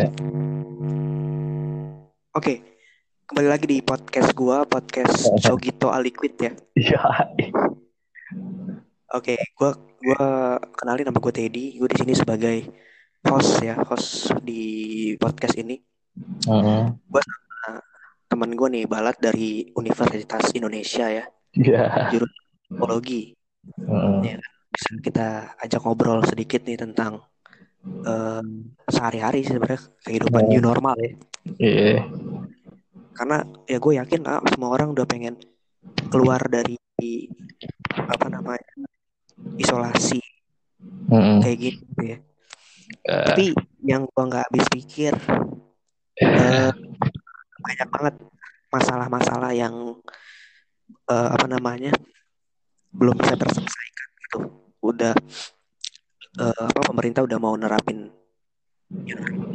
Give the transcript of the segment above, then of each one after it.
Ya. Oke, kembali lagi di podcast gua, podcast Sogito Aliquid ya. Iya. Oke, gua gua kenalin nama gue Teddy. Gue di sini sebagai host ya, host di podcast ini. Heeh. Gua sama teman gue nih Balat dari Universitas Indonesia ya, Iya. jurusan psikologi. Heeh. Ya, bisa kita ajak ngobrol sedikit nih tentang eh, sehari-hari sih sebenarnya kehidupan Oh. new normal ya. Iya. Karena ya gue yakin ah, semua orang udah pengen keluar dari apa namanya isolasi Heeh. kayak gitu ya. Eh, Tapi yang gua nggak habis pikir eh, banyak banget masalah-masalah yang eh, apa namanya belum bisa terselesaikan gitu. Udah eh, apa pemerintah udah mau nerapin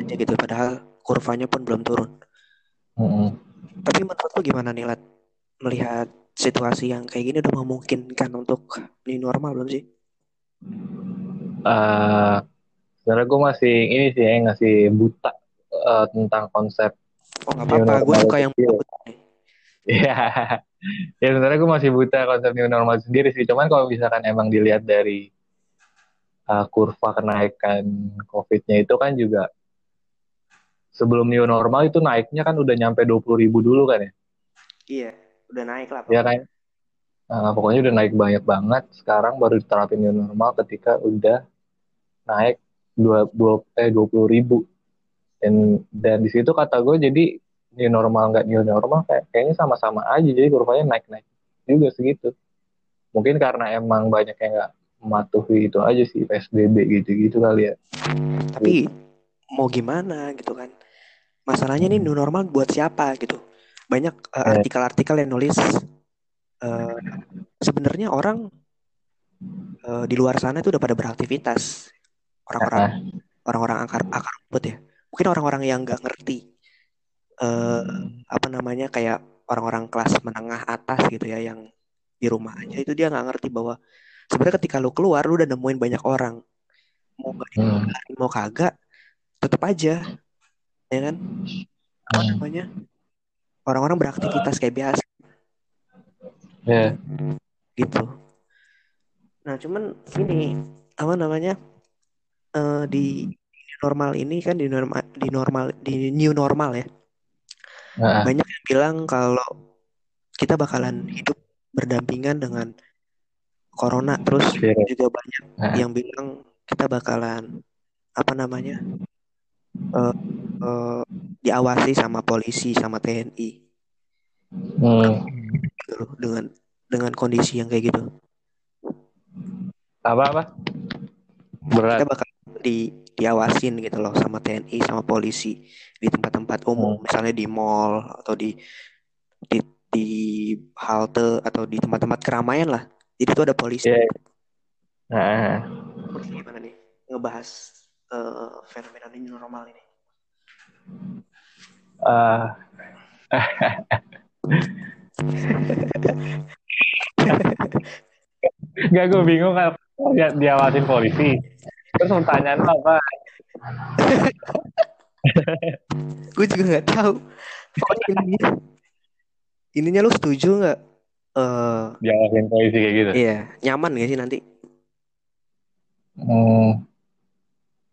aja gitu padahal kurvanya pun belum turun. heeh. Tapi menurut lu gimana nih Lat? Melihat situasi yang kayak gini udah memungkinkan untuk new normal belum sih? Eh, sebenarnya gue masih ini sih ya ngasih buta eh, tentang konsep Oh nggak apa-apa, gue suka yang nih. Iya. Ya sebenarnya gue masih buta konsep new normal sendiri sih. Cuman kalau misalkan emang dilihat dari eh, kurva kenaikan COVID-nya itu kan juga sebelum new normal itu naiknya kan udah nyampe 20 ribu dulu kan ya. Iya, udah naik lah. Ya kan? Nah, pokoknya udah naik banyak banget. Sekarang baru diterapin new normal ketika udah naik dua, dua, eh, 20 ribu. Dan, dan di situ kata gue jadi new normal nggak new normal kayak, kayaknya sama-sama aja. Jadi kurvanya naik-naik juga segitu. Mungkin karena emang banyak yang nggak mematuhi itu aja sih PSBB gitu-gitu kali ya. Tapi mau gimana gitu kan? Masalahnya nih new normal buat siapa gitu? Banyak uh, artikel-artikel yang nulis uh, sebenarnya orang uh, di luar sana itu udah pada beraktivitas. Orang-orang orang-orang akar akar rumput ya. Mungkin orang-orang yang nggak ngerti eh apa namanya kayak orang-orang kelas menengah atas gitu ya yang di rumah aja itu dia nggak ngerti bahwa sebenarnya ketika lu keluar lu udah nemuin banyak orang. Mau nggak Hmm. mau kagak tetap aja ya kan? Apa Hmm. namanya? Orang-orang beraktivitas kayak biasa. Ya. gitu. Nah cuman ini apa namanya? Eh, di normal ini kan di normal di normal di new normal ya. Nah, banyak yang bilang kalau kita bakalan hidup berdampingan dengan corona terus virus. juga banyak Nah. yang bilang kita bakalan apa namanya eh, eh, diawasi sama polisi sama TNI Hmm. gitu dengan dengan kondisi yang kayak gitu Apa-apa? Berat. kita bakal di diawasin gitu loh sama TNI sama polisi di tempat-tempat umum misalnya di mall atau di di di halte atau di tempat-tempat keramaian lah jadi itu ada polisi Iya. Nah. Terus gimana nih ngebahas eh, fenomena new normal ini Ah. Gak gue bingung kan dia diawasin polisi. Terus pertanyaan lo apa? gue juga nggak tahu ininya ininya lu setuju nggak eh Diawasin polisi kayak gitu. iya nyaman gak sih nanti Hmm,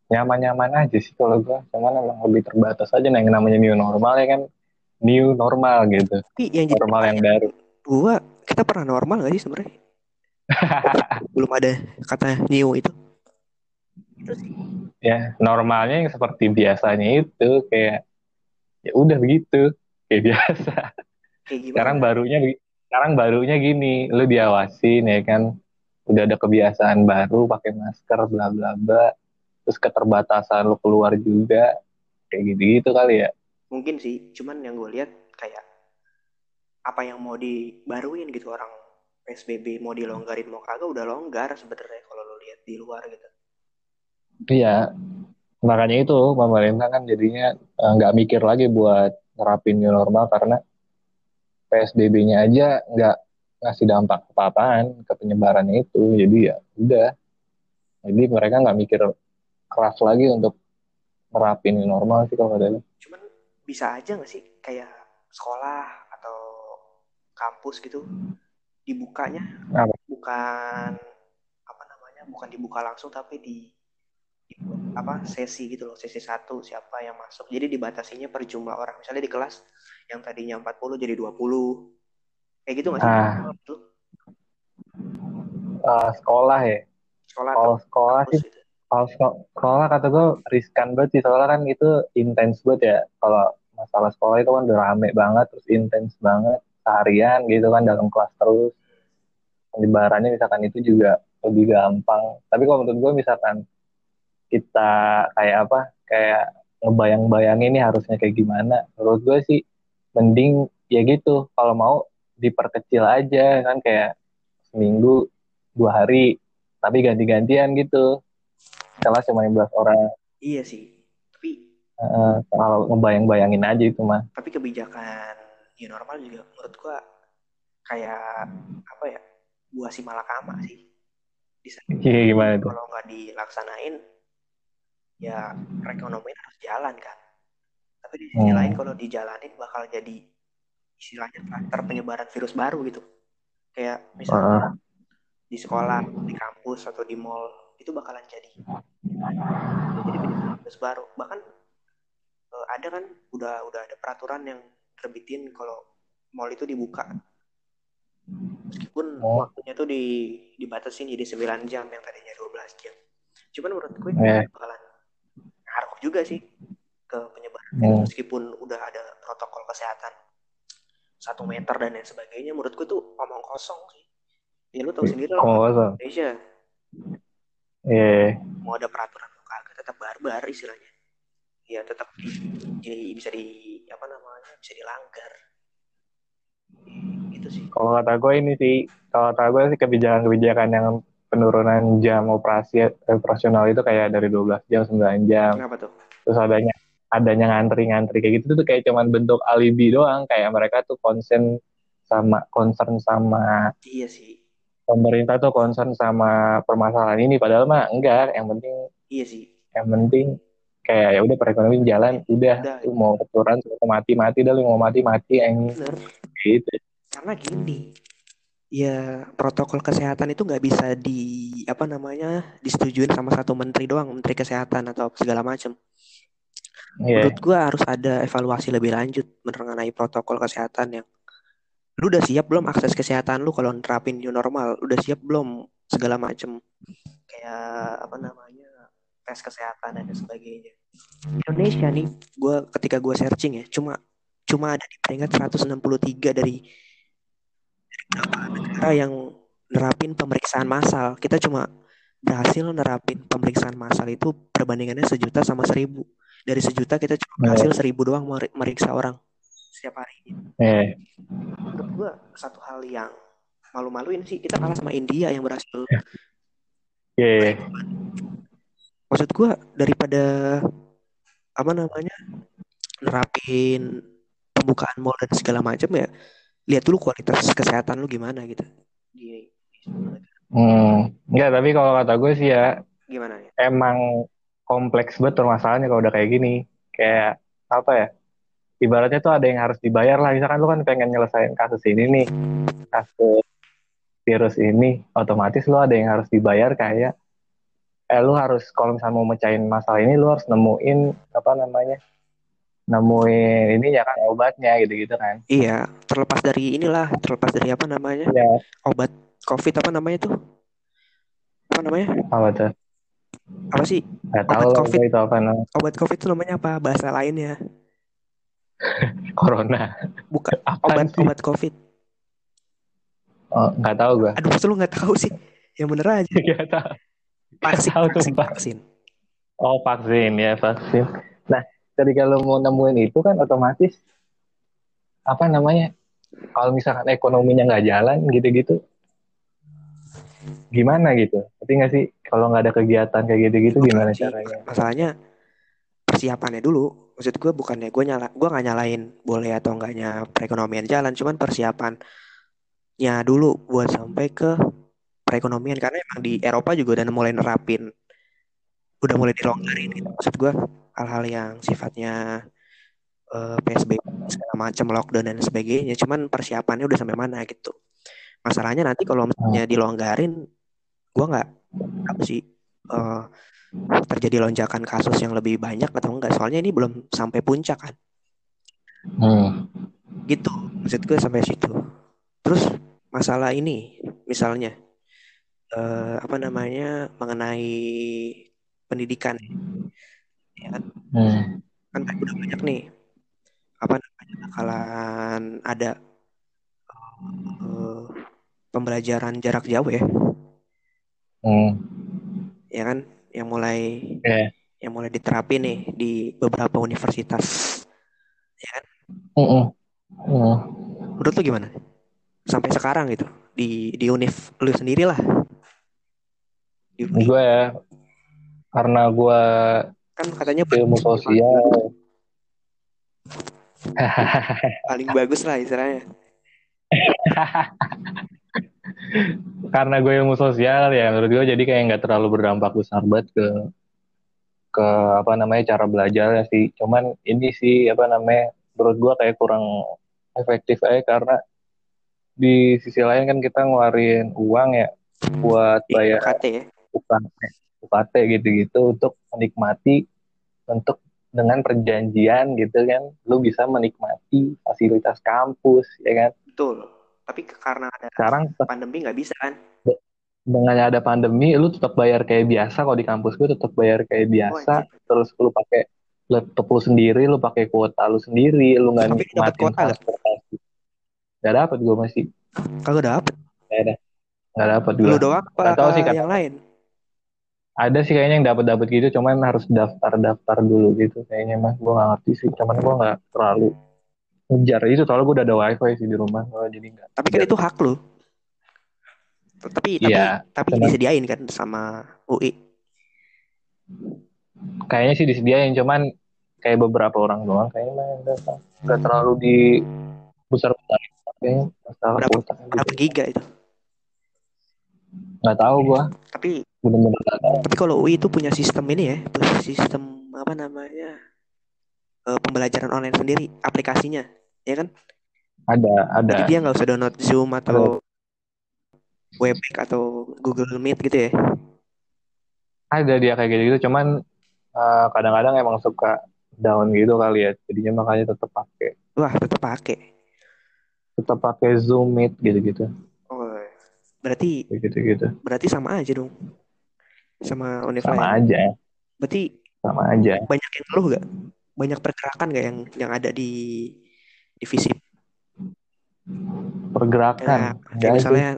nyaman-nyaman aja sih kalau gue. Cuman emang lebih terbatas aja nah, yang namanya new normal ya kan. New normal gitu. tapi yang Normal yang baru. gue kita pernah normal gak sih sebenarnya belum ada kata new itu sih Ya normalnya yang seperti biasanya itu kayak ya udah begitu kayak biasa. kayak gimana sekarang barunya sekarang barunya gini lu diawasin ya kan. Udah ada kebiasaan baru pakai masker bla bla bla. Terus keterbatasan lu keluar juga. Kayak gitu gitu kali ya. Mungkin sih cuman yang gue lihat kayak apa yang mau dibaruin gitu orang PSBB mau dilonggarin mau kagak udah longgar sebenarnya kalau lo lihat di luar gitu. Iya. Makanya itu pemerintah kan jadinya eh, nggak mikir lagi buat nerapin new normal karena PSBB-nya aja nggak ngasih dampak apa-apaan ke penyebarannya itu jadi ya udah jadi mereka nggak mikir keras lagi untuk nerapin normal sih kalau ada. cuman bisa aja nggak sih kayak sekolah atau kampus gitu dibukanya Apa? bukan apa namanya bukan dibuka langsung tapi di, apa sesi gitu loh sesi satu siapa yang masuk. Jadi dibatasinya per jumlah orang. Misalnya di kelas yang tadinya 40 jadi 20 kayak gitu nggak sih? Ah. Itu Eh, sekolah ya. sekolah Kalau atau sekolah sih gitu. kalau seko- sekolah kata gue riskan banget sih. Soalnya kan itu intens banget ya. Kalau masalah sekolah itu kan udah rame banget terus intens banget. Seharian gitu kan dalam kelas terus. Penyebarannya misalkan itu juga lebih gampang. Tapi kalau menurut gue misalkan kita kayak apa kayak ngebayang-bayangin ini harusnya kayak gimana. Menurut gue sih mending ya gitu. Kalau mau diperkecil aja kan kayak seminggu dua hari tapi ganti-gantian gitu. Kelas cuma 15 orang. Iya sih. Tapi Eh, kalau ngebayang-bayangin aja itu mah. Tapi kebijakan new normal juga menurut gua kayak apa ya buah si malakama sih. Di sana Iya, gimana tuh? kalau nggak dilaksanain ya perekonomian harus jalan kan tapi di sisi Hmm. lain kalau dijalanin bakal jadi istilahnya kluster penyebaran virus baru gitu. Kayak misalnya di sekolah di kampus atau di mall itu bakalan jadi. Jadi virus baru. Bahkan eh, ada kan udah udah ada peraturan yang terbitin kalau mall itu dibuka. Meskipun Oh. waktunya tuh di dibatasin jadi 9 jam yang tadinya 12 jam. Cuman menurut gue Eh. Juga sih ke penyebaran. Virus meskipun udah ada protokol kesehatan satu meter dan lain sebagainya menurut gue tuh omong kosong sih. Ya lu tahu sendiri lah Kok nggak usah? Indonesia. Iya. mau ada peraturan atau kagak tetap barbar istilahnya. Ya tetap di, di- bisa di apa namanya bisa dilanggar. Gitu sih. Kalau kata gue ini sih, kalau kata gue sih kebijakan-kebijakan yang penurunan jam operasi operasional itu kayak dari 12 jam 9 jam. kenapa tuh? Terus adanya adanya ngantri-ngantri kayak gitu tuh kayak cuman bentuk alibi doang. Kayak mereka tuh concern sama concern sama iya sih. pemerintah tuh concern sama permasalahan ini. Padahal mah enggak. Yang penting iya sih. yang penting kayak ya udah perekonomian jalan udah. Udah. lu mau aturan lu mati mati dah lu mau mati mati yang gitu. Karena gini ya protokol kesehatan itu nggak bisa di apa namanya disetujuin sama satu menteri doang menteri kesehatan atau segala macam Iya. menurut gua harus ada evaluasi lebih lanjut mengenai protokol kesehatan yang lu udah siap belum akses kesehatan lu kalau nerapin new normal? Udah siap belum? Segala macem. Kayak apa namanya tes kesehatan dan sebagainya. Indonesia nih gua ketika gua searching ya cuma cuma ada di peringkat 163 dari negara yang nerapin pemeriksaan massal. Kita cuma berhasil nerapin pemeriksaan massal itu perbandingannya sejuta sama seribu. Dari sejuta kita cuma berhasil seribu doang mer- meriksa orang setiap hari. Eh, menurut gua satu hal yang malu-maluin sih kita kalah sama India yang berhasil. Iya. maksud gua daripada apa namanya nerapin pembukaan mall dan segala macam ya lihat dulu kualitas kesehatan lu gimana gitu di Hmm, enggak, tapi kalau kata gue sih ya gimana ya emang kompleks banget permasalahannya kalau udah kayak gini. Kayak apa ya? Ibaratnya tuh ada yang harus dibayar lah. Misalkan lu kan pengen nyelesain kasus ini nih, kasus virus ini, otomatis lu ada yang harus dibayar kayak eh lu harus kalau misalnya mau mecahin masalah ini lu harus nemuin apa namanya? Nemuin ini ya kan obatnya gitu-gitu kan. iya terlepas dari inilah terlepas dari apa namanya Ya, obat covid apa namanya tuh apa namanya apa tuh? apa sih Gak tahu Obat COVID. itu apa namanya. obat covid itu namanya apa bahasa lainnya Corona. bukan Apaan obat sih? obat covid Oh, nggak tahu gue. aduh masa lu nggak tahu sih yang bener aja Gak tahu. vaksin tahu, vaksin, vaksin. Oh vaksin ya vaksin. Nah ketika lo mau nemuin itu kan otomatis apa namanya? Kalau misalkan ekonominya nggak jalan gitu-gitu, gimana gitu? Tapi nggak sih kalau nggak ada kegiatan kayak gitu-gitu gimana Sih, caranya? masalahnya persiapannya dulu maksud gue bukannya gue nyala gue nggak nyalain boleh atau enggaknya perekonomian jalan cuman persiapannya dulu buat sampai ke perekonomian karena emang di Eropa juga udah mulai nerapin udah mulai dilonggarin gitu maksud gue hal-hal yang sifatnya uh, PSBB segala macam lockdown dan sebagainya. Cuman persiapannya udah sampai mana gitu. Masalahnya nanti kalau misalnya dilonggarin, gua nggak apa sih uh, terjadi lonjakan kasus yang lebih banyak atau enggak? Soalnya ini belum sampai puncak kan. Hmm. Gitu, maksud gue sampai situ. Terus masalah ini, misalnya uh, apa namanya mengenai pendidikan, ya kan? Hmm. Kan udah banyak nih apa namanya bakalan ada uh, pembelajaran jarak jauh ya. Hmm. Ya kan, yang mulai yeah. yang mulai diterapin nih di beberapa universitas, ya kan? Uh -uh. Uh. Menurut lu gimana? Sampai sekarang gitu di di univ lu sendiri lah. Gue ya, karena gue kan katanya ilmu sosial. Paling bagus lah istilahnya. Karena gue ilmu sosial ya menurut gue jadi kayak nggak terlalu berdampak besar banget ke ke apa namanya cara belajar sih. Cuman ini sih apa namanya menurut gue kayak kurang efektif aja karena di sisi lain kan kita ngeluarin uang ya buat iya, bayar UKT ya. UKT, UKT gitu-gitu untuk menikmati untuk dengan perjanjian gitu kan lu bisa menikmati fasilitas kampus ya kan? Betul. Tapi karena ada sekarang pandemi nggak bisa kan? Dengan ada pandemi lu tetap bayar kayak biasa. Kalau di kampus gue tetap bayar kayak oh, biasa. oh, terus lu pakai laptop lu sendiri lu pakai kuota lu sendiri lu nggak nikmatin transportasi. Nggak dapat gue masih. Kagak dapet. Nggak ada. Nggak dapat gue lu doang apa tahu sih yang lain ada sih kayaknya yang dapat dapat gitu cuman harus daftar daftar dulu gitu kayaknya mah gue nggak ngerti sih cuman gue nggak terlalu ngejar itu soalnya gue udah ada wifi sih di rumah gue jadi nggak tapi kan itu hak lo tapi ya, tapi tapi disediain kan sama UI kayaknya sih disediain cuman kayak beberapa orang doang kayaknya mah nggak terlalu di besar besar kayaknya masalah berapa, berapa giga itu? Nggak tahu gua. Tapi benar-benar tapi kalau UI itu punya sistem ini ya sistem apa namanya uh, pembelajaran online sendiri aplikasinya ya kan? Ada ada. Jadi dia nggak usah download Zoom atau Webex atau Google Meet gitu ya? Ada dia kayak gitu, -gitu. cuman kadang eh, kadang-kadang emang suka down gitu kali ya jadinya makanya tetap pakai wah tetap pakai tetap pakai Zoom Meet gitu-gitu. Berarti gitu-gitu. Berarti sama aja dong. Sama Unify. Sama aja. Berarti sama aja. Banyak yang keluh gak? Banyak pergerakan gak yang yang ada di divisi? Pergerakan. Ya, kayak misalnya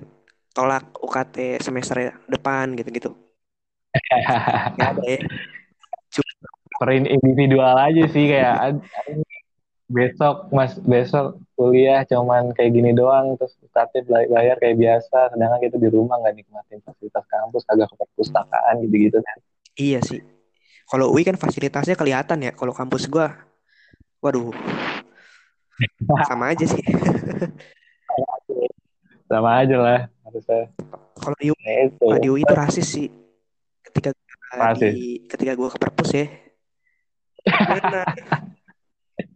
tolak UKT semester depan gitu-gitu. Gak ada ya. Cuma per individual aja sih kayak besok mas besok kuliah cuman kayak gini doang terus tapi bayar kayak biasa sedangkan kita di rumah nggak nikmatin fasilitas kampus kagak ke perpustakaan gitu gitu kan. Iya sih. Kalau UI kan fasilitasnya kelihatan ya kalau kampus gua. Waduh. Sama aja sih. Sama aja lah harusnya. Kalau di UI nah, di UI itu rasis sih. Ketika rasis. di ketika gua ke perpus ya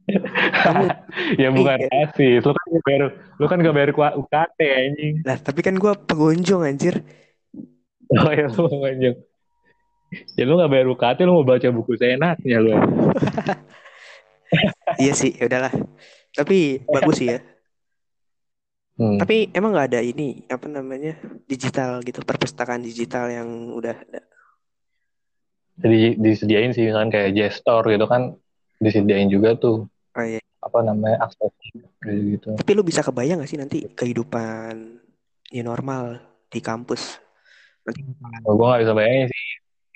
ya bukan iya. rasis lu kan gak bayar lu kan gak bayar UKT anjing. Lah tapi kan gue pengunjung anjir. Oh ya lu pengunjung. Ya lu gak bayar UKT lu mau baca buku seenaknya lu iya sih ya udahlah. Tapi bagus sih ya. Hmm. tapi emang gak ada ini apa namanya digital gitu perpustakaan digital yang udah ada? Jadi disediain sih kan kayak gestor gitu kan disediain juga tuh oh, iya. apa namanya akses gitu. Tapi lu bisa kebayang gak sih nanti kehidupan ya normal di kampus? Nanti oh, gue gak bisa bayangin sih.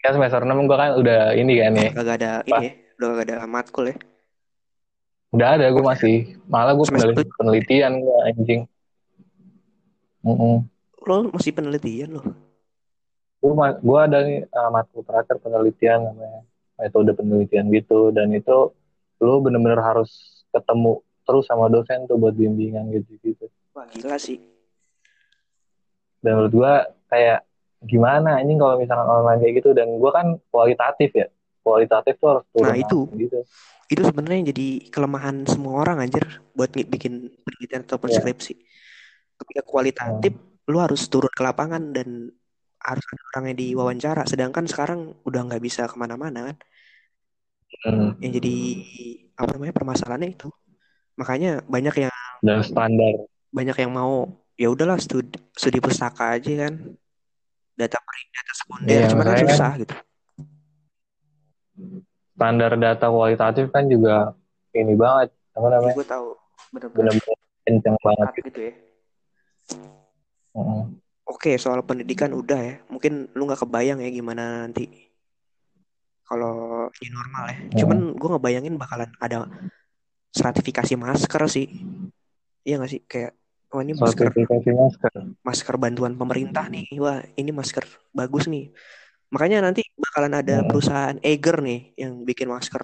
Kan semester 6 gue kan udah ini kan ya. Gak ada apa? ini ya udah gak ada matkul ya. Udah ada gue masih. Malah gue penelitian, penelitian gue anjing. Mm -mm. lo masih penelitian lo gue gue ada nih uh, matkul terakhir penelitian namanya. Metode penelitian gitu. Dan itu lu bener-bener harus ketemu terus sama dosen tuh buat bimbingan gitu-gitu. Wah gila sih. Dan menurut gua kayak gimana anjing kalau misalkan online kayak gitu dan gua kan kualitatif ya. kualitatif tuh harus turun Nah, itu. gitu. Itu sebenarnya yang jadi kelemahan semua orang anjir buat bikin penelitian ataupun Iya. skripsi. Ketika kualitatif, lu harus turun ke lapangan dan harus ada orang yang diwawancara. Sedangkan sekarang udah nggak bisa ke mana-mana kan. Hmm. Yang jadi apa namanya permasalahannya itu. Makanya banyak yang Dan standar. banyak yang mau ya udahlah studi, studi pustaka aja kan. Data data sekunder, Iya, cuman kan makanya kan susah gitu. standar data kualitatif kan juga ini banget. Apa Ya namanya? gue tahu Bener-bener kenceng banget gitu. gitu ya. Mm. Oke, soal pendidikan udah ya. Mungkin lu nggak kebayang ya gimana nanti kalau new normal ya. Cuman Mm. gue ngebayangin bakalan ada sertifikasi masker sih. Iya nggak sih? Kayak, oh ini masker masker. masker bantuan pemerintah nih. Wah, ini masker bagus nih. Makanya nanti bakalan ada Mm. perusahaan Eger nih yang bikin masker.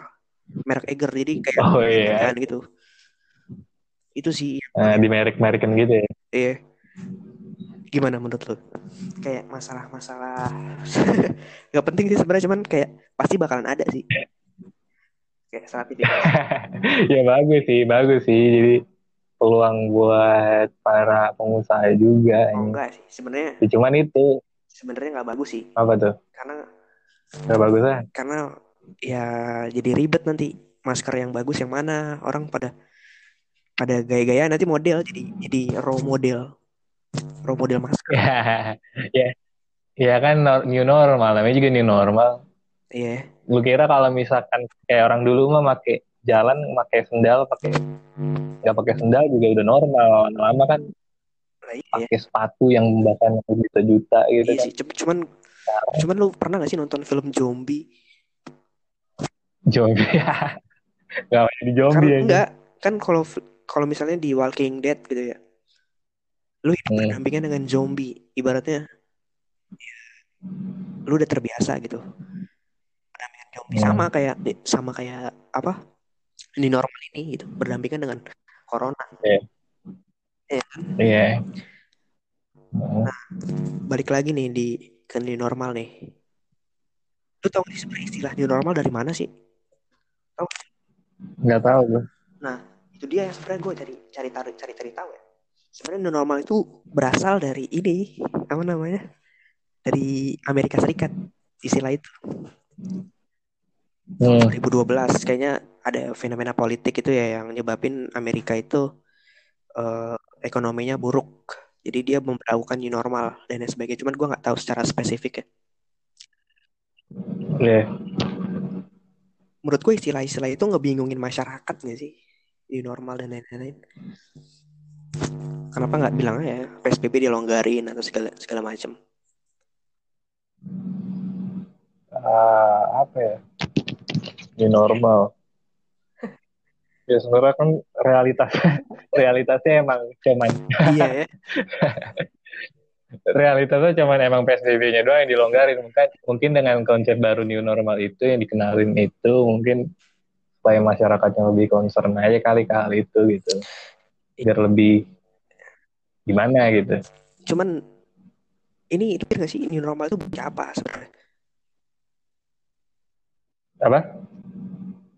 Merek Eger. Jadi kayak Oh iya. gitu. Itu sih. Nah, di merek-merekan gitu ya. Iya. Gimana menurut lu? Kayak masalah-masalah nggak penting sih sebenarnya cuman kayak pasti bakalan ada sih. Kayak sertifikasi. ya bagus sih, bagus sih. Jadi peluang buat para pengusaha juga. Oh ini. enggak sih. Sebenarnya Ya, cuman itu sebenarnya nggak bagus sih. apa tuh? Karena Gak bagus kan? karena ya jadi ribet nanti masker yang bagus yang mana orang pada pada gaya-gaya nanti model jadi jadi raw model raw model masker ya, ya, ya kan nor- new normal, namanya juga new normal. iya Lu kira kalau misalkan kayak orang dulu mah pakai jalan pakai sendal, pakai nggak pakai sendal juga udah normal. Lama kan Nah, iya pakai sepatu yang bahkan juta-juta gitu iya kan. sih Cum- cuman cuman lu pernah gak sih nonton film zombie Zombie. Gak jadi zombie karena aja. enggak kan kalau kalau misalnya di Walking Dead gitu ya lu hidup Hmm. berdampingan dengan zombie ibaratnya lu udah terbiasa gitu berdampingan zombie Hmm. sama kayak sama kayak apa di normal ini gitu berdampingan dengan corona Iya. Hmm. balik lagi nih di ke new normal nih lu tau sih sebenarnya istilah new normal dari mana sih Nggak tahu gue. itu dia yang sebenarnya gue cari cari tarik cari cari tahu ya sebenarnya new normal itu berasal dari ini apa namanya? Dari Amerika Serikat istilah itu. Hmm. 2012 kayaknya ada fenomena politik itu ya yang nyebabin Amerika itu eh, ekonominya buruk. Jadi dia memperlakukan new normal dan lain sebagainya. Cuman gue nggak tahu secara spesifik ya. Iya. menurut gue istilah-istilah itu ngebingungin masyarakat nggak sih. New normal dan lain-lain kenapa nggak bilang ya PSBB dilonggarin atau segala segala macam Ah, apa ya? Ini normal. Ya sebenarnya kan realitas realitasnya emang cuman iya ya realitasnya cuman emang PSBB-nya doang yang dilonggarin. Mungkin mungkin dengan konsep baru new normal itu yang dikenalin itu mungkin supaya masyarakatnya lebih concern aja kali-kali itu gitu. Biar lebih gimana gitu. cuman ini itu nggak sih new normal itu bocah apa sebenarnya Apa?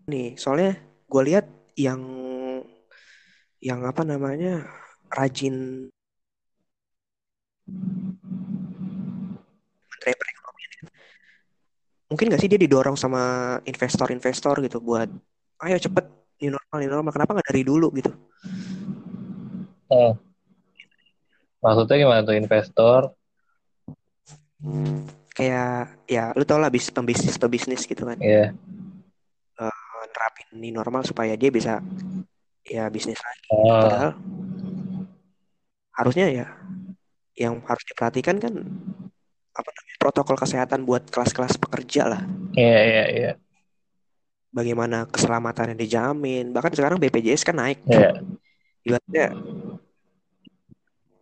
nih soalnya gue lihat yang yang apa namanya rajin Menteri Perekonomian mungkin nggak sih dia didorong sama investor-investor gitu buat ayo cepet new normal new normal kenapa nggak dari dulu gitu Hmm. Maksudnya gimana tuh investor? kayak ya lu tau lah bis pembisnis pebisnis gitu kan Iya. nerapin new normal supaya dia bisa ya bisnis lagi Oh, padahal harusnya ya yang harus diperhatikan kan apa namanya protokol kesehatan buat kelas-kelas pekerja lah iya iya iya. bagaimana keselamatannya dijamin bahkan sekarang BPJS kan naik Iya. ibaratnya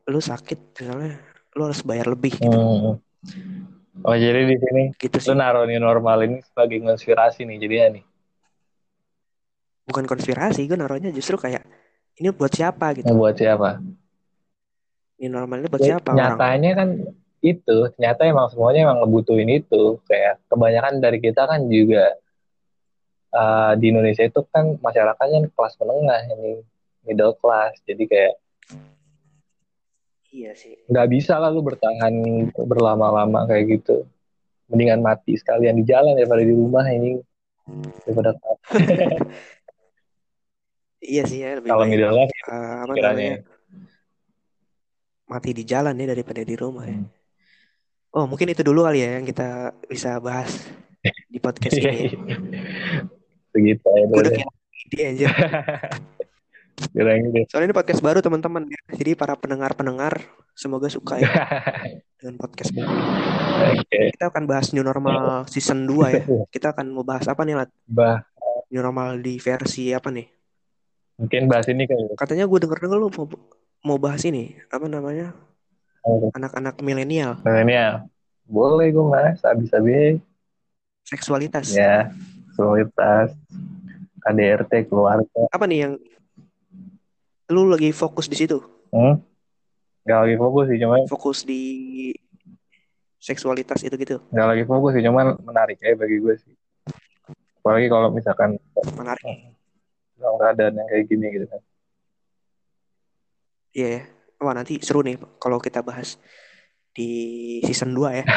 lu sakit misalnya lu harus bayar lebih gitu, Hmm. Oh jadi di sini gitu lu sih naruh new normal ini sebagai konspirasi nih jadinya nih. bukan konspirasi gue naruhnya justru kayak ini buat siapa gitu buat siapa? new normal ini buat Ya, siapa orang nyatanya kan itu, ternyata emang semuanya emang ngebutuhin itu. Kayak kebanyakan dari kita kan juga uh, di Indonesia itu kan masyarakatnya kelas menengah ini middle class jadi kayak iya sih nggak bisa lah lu bertahan berlama-lama kayak gitu mendingan mati sekalian di jalan daripada di rumah ini daripada iya sih ya lebih kalau baik middle class uh, apa kiranya. namanya mati di jalan ya daripada di rumah ya. Hmm. Oh mungkin itu dulu kali ya yang kita bisa bahas di podcast ini. ya. Segitu ya. Gue udah kayak ide aja. Soalnya ini podcast baru teman-teman ya. Jadi para pendengar-pendengar semoga suka ya dengan podcast ini. Oke. Kita akan bahas new normal season 2 ya. Kita akan mau bahas apa nih Lat? Bah, New normal di versi apa nih? mungkin bahas ini kali. ya. Katanya gue denger-denger lu mau, mau bahas ini apa namanya? Anak-anak milenial, Milenial. Boleh gue mas, habis-habis. seksualitas. Ya, kualitas. KDRT keluarga. Apa nih yang lu lagi fokus di situ? Hmm? Gak lagi fokus sih, cuman Fokus di seksualitas itu gitu. gak lagi fokus sih, cuman menarik ya bagi gue sih. Apalagi kalau misalkan Menarik. dalam keadaan yang kayak gini gitu kan. Iya ya. Wah nanti seru nih kalau kita bahas di season 2 ya.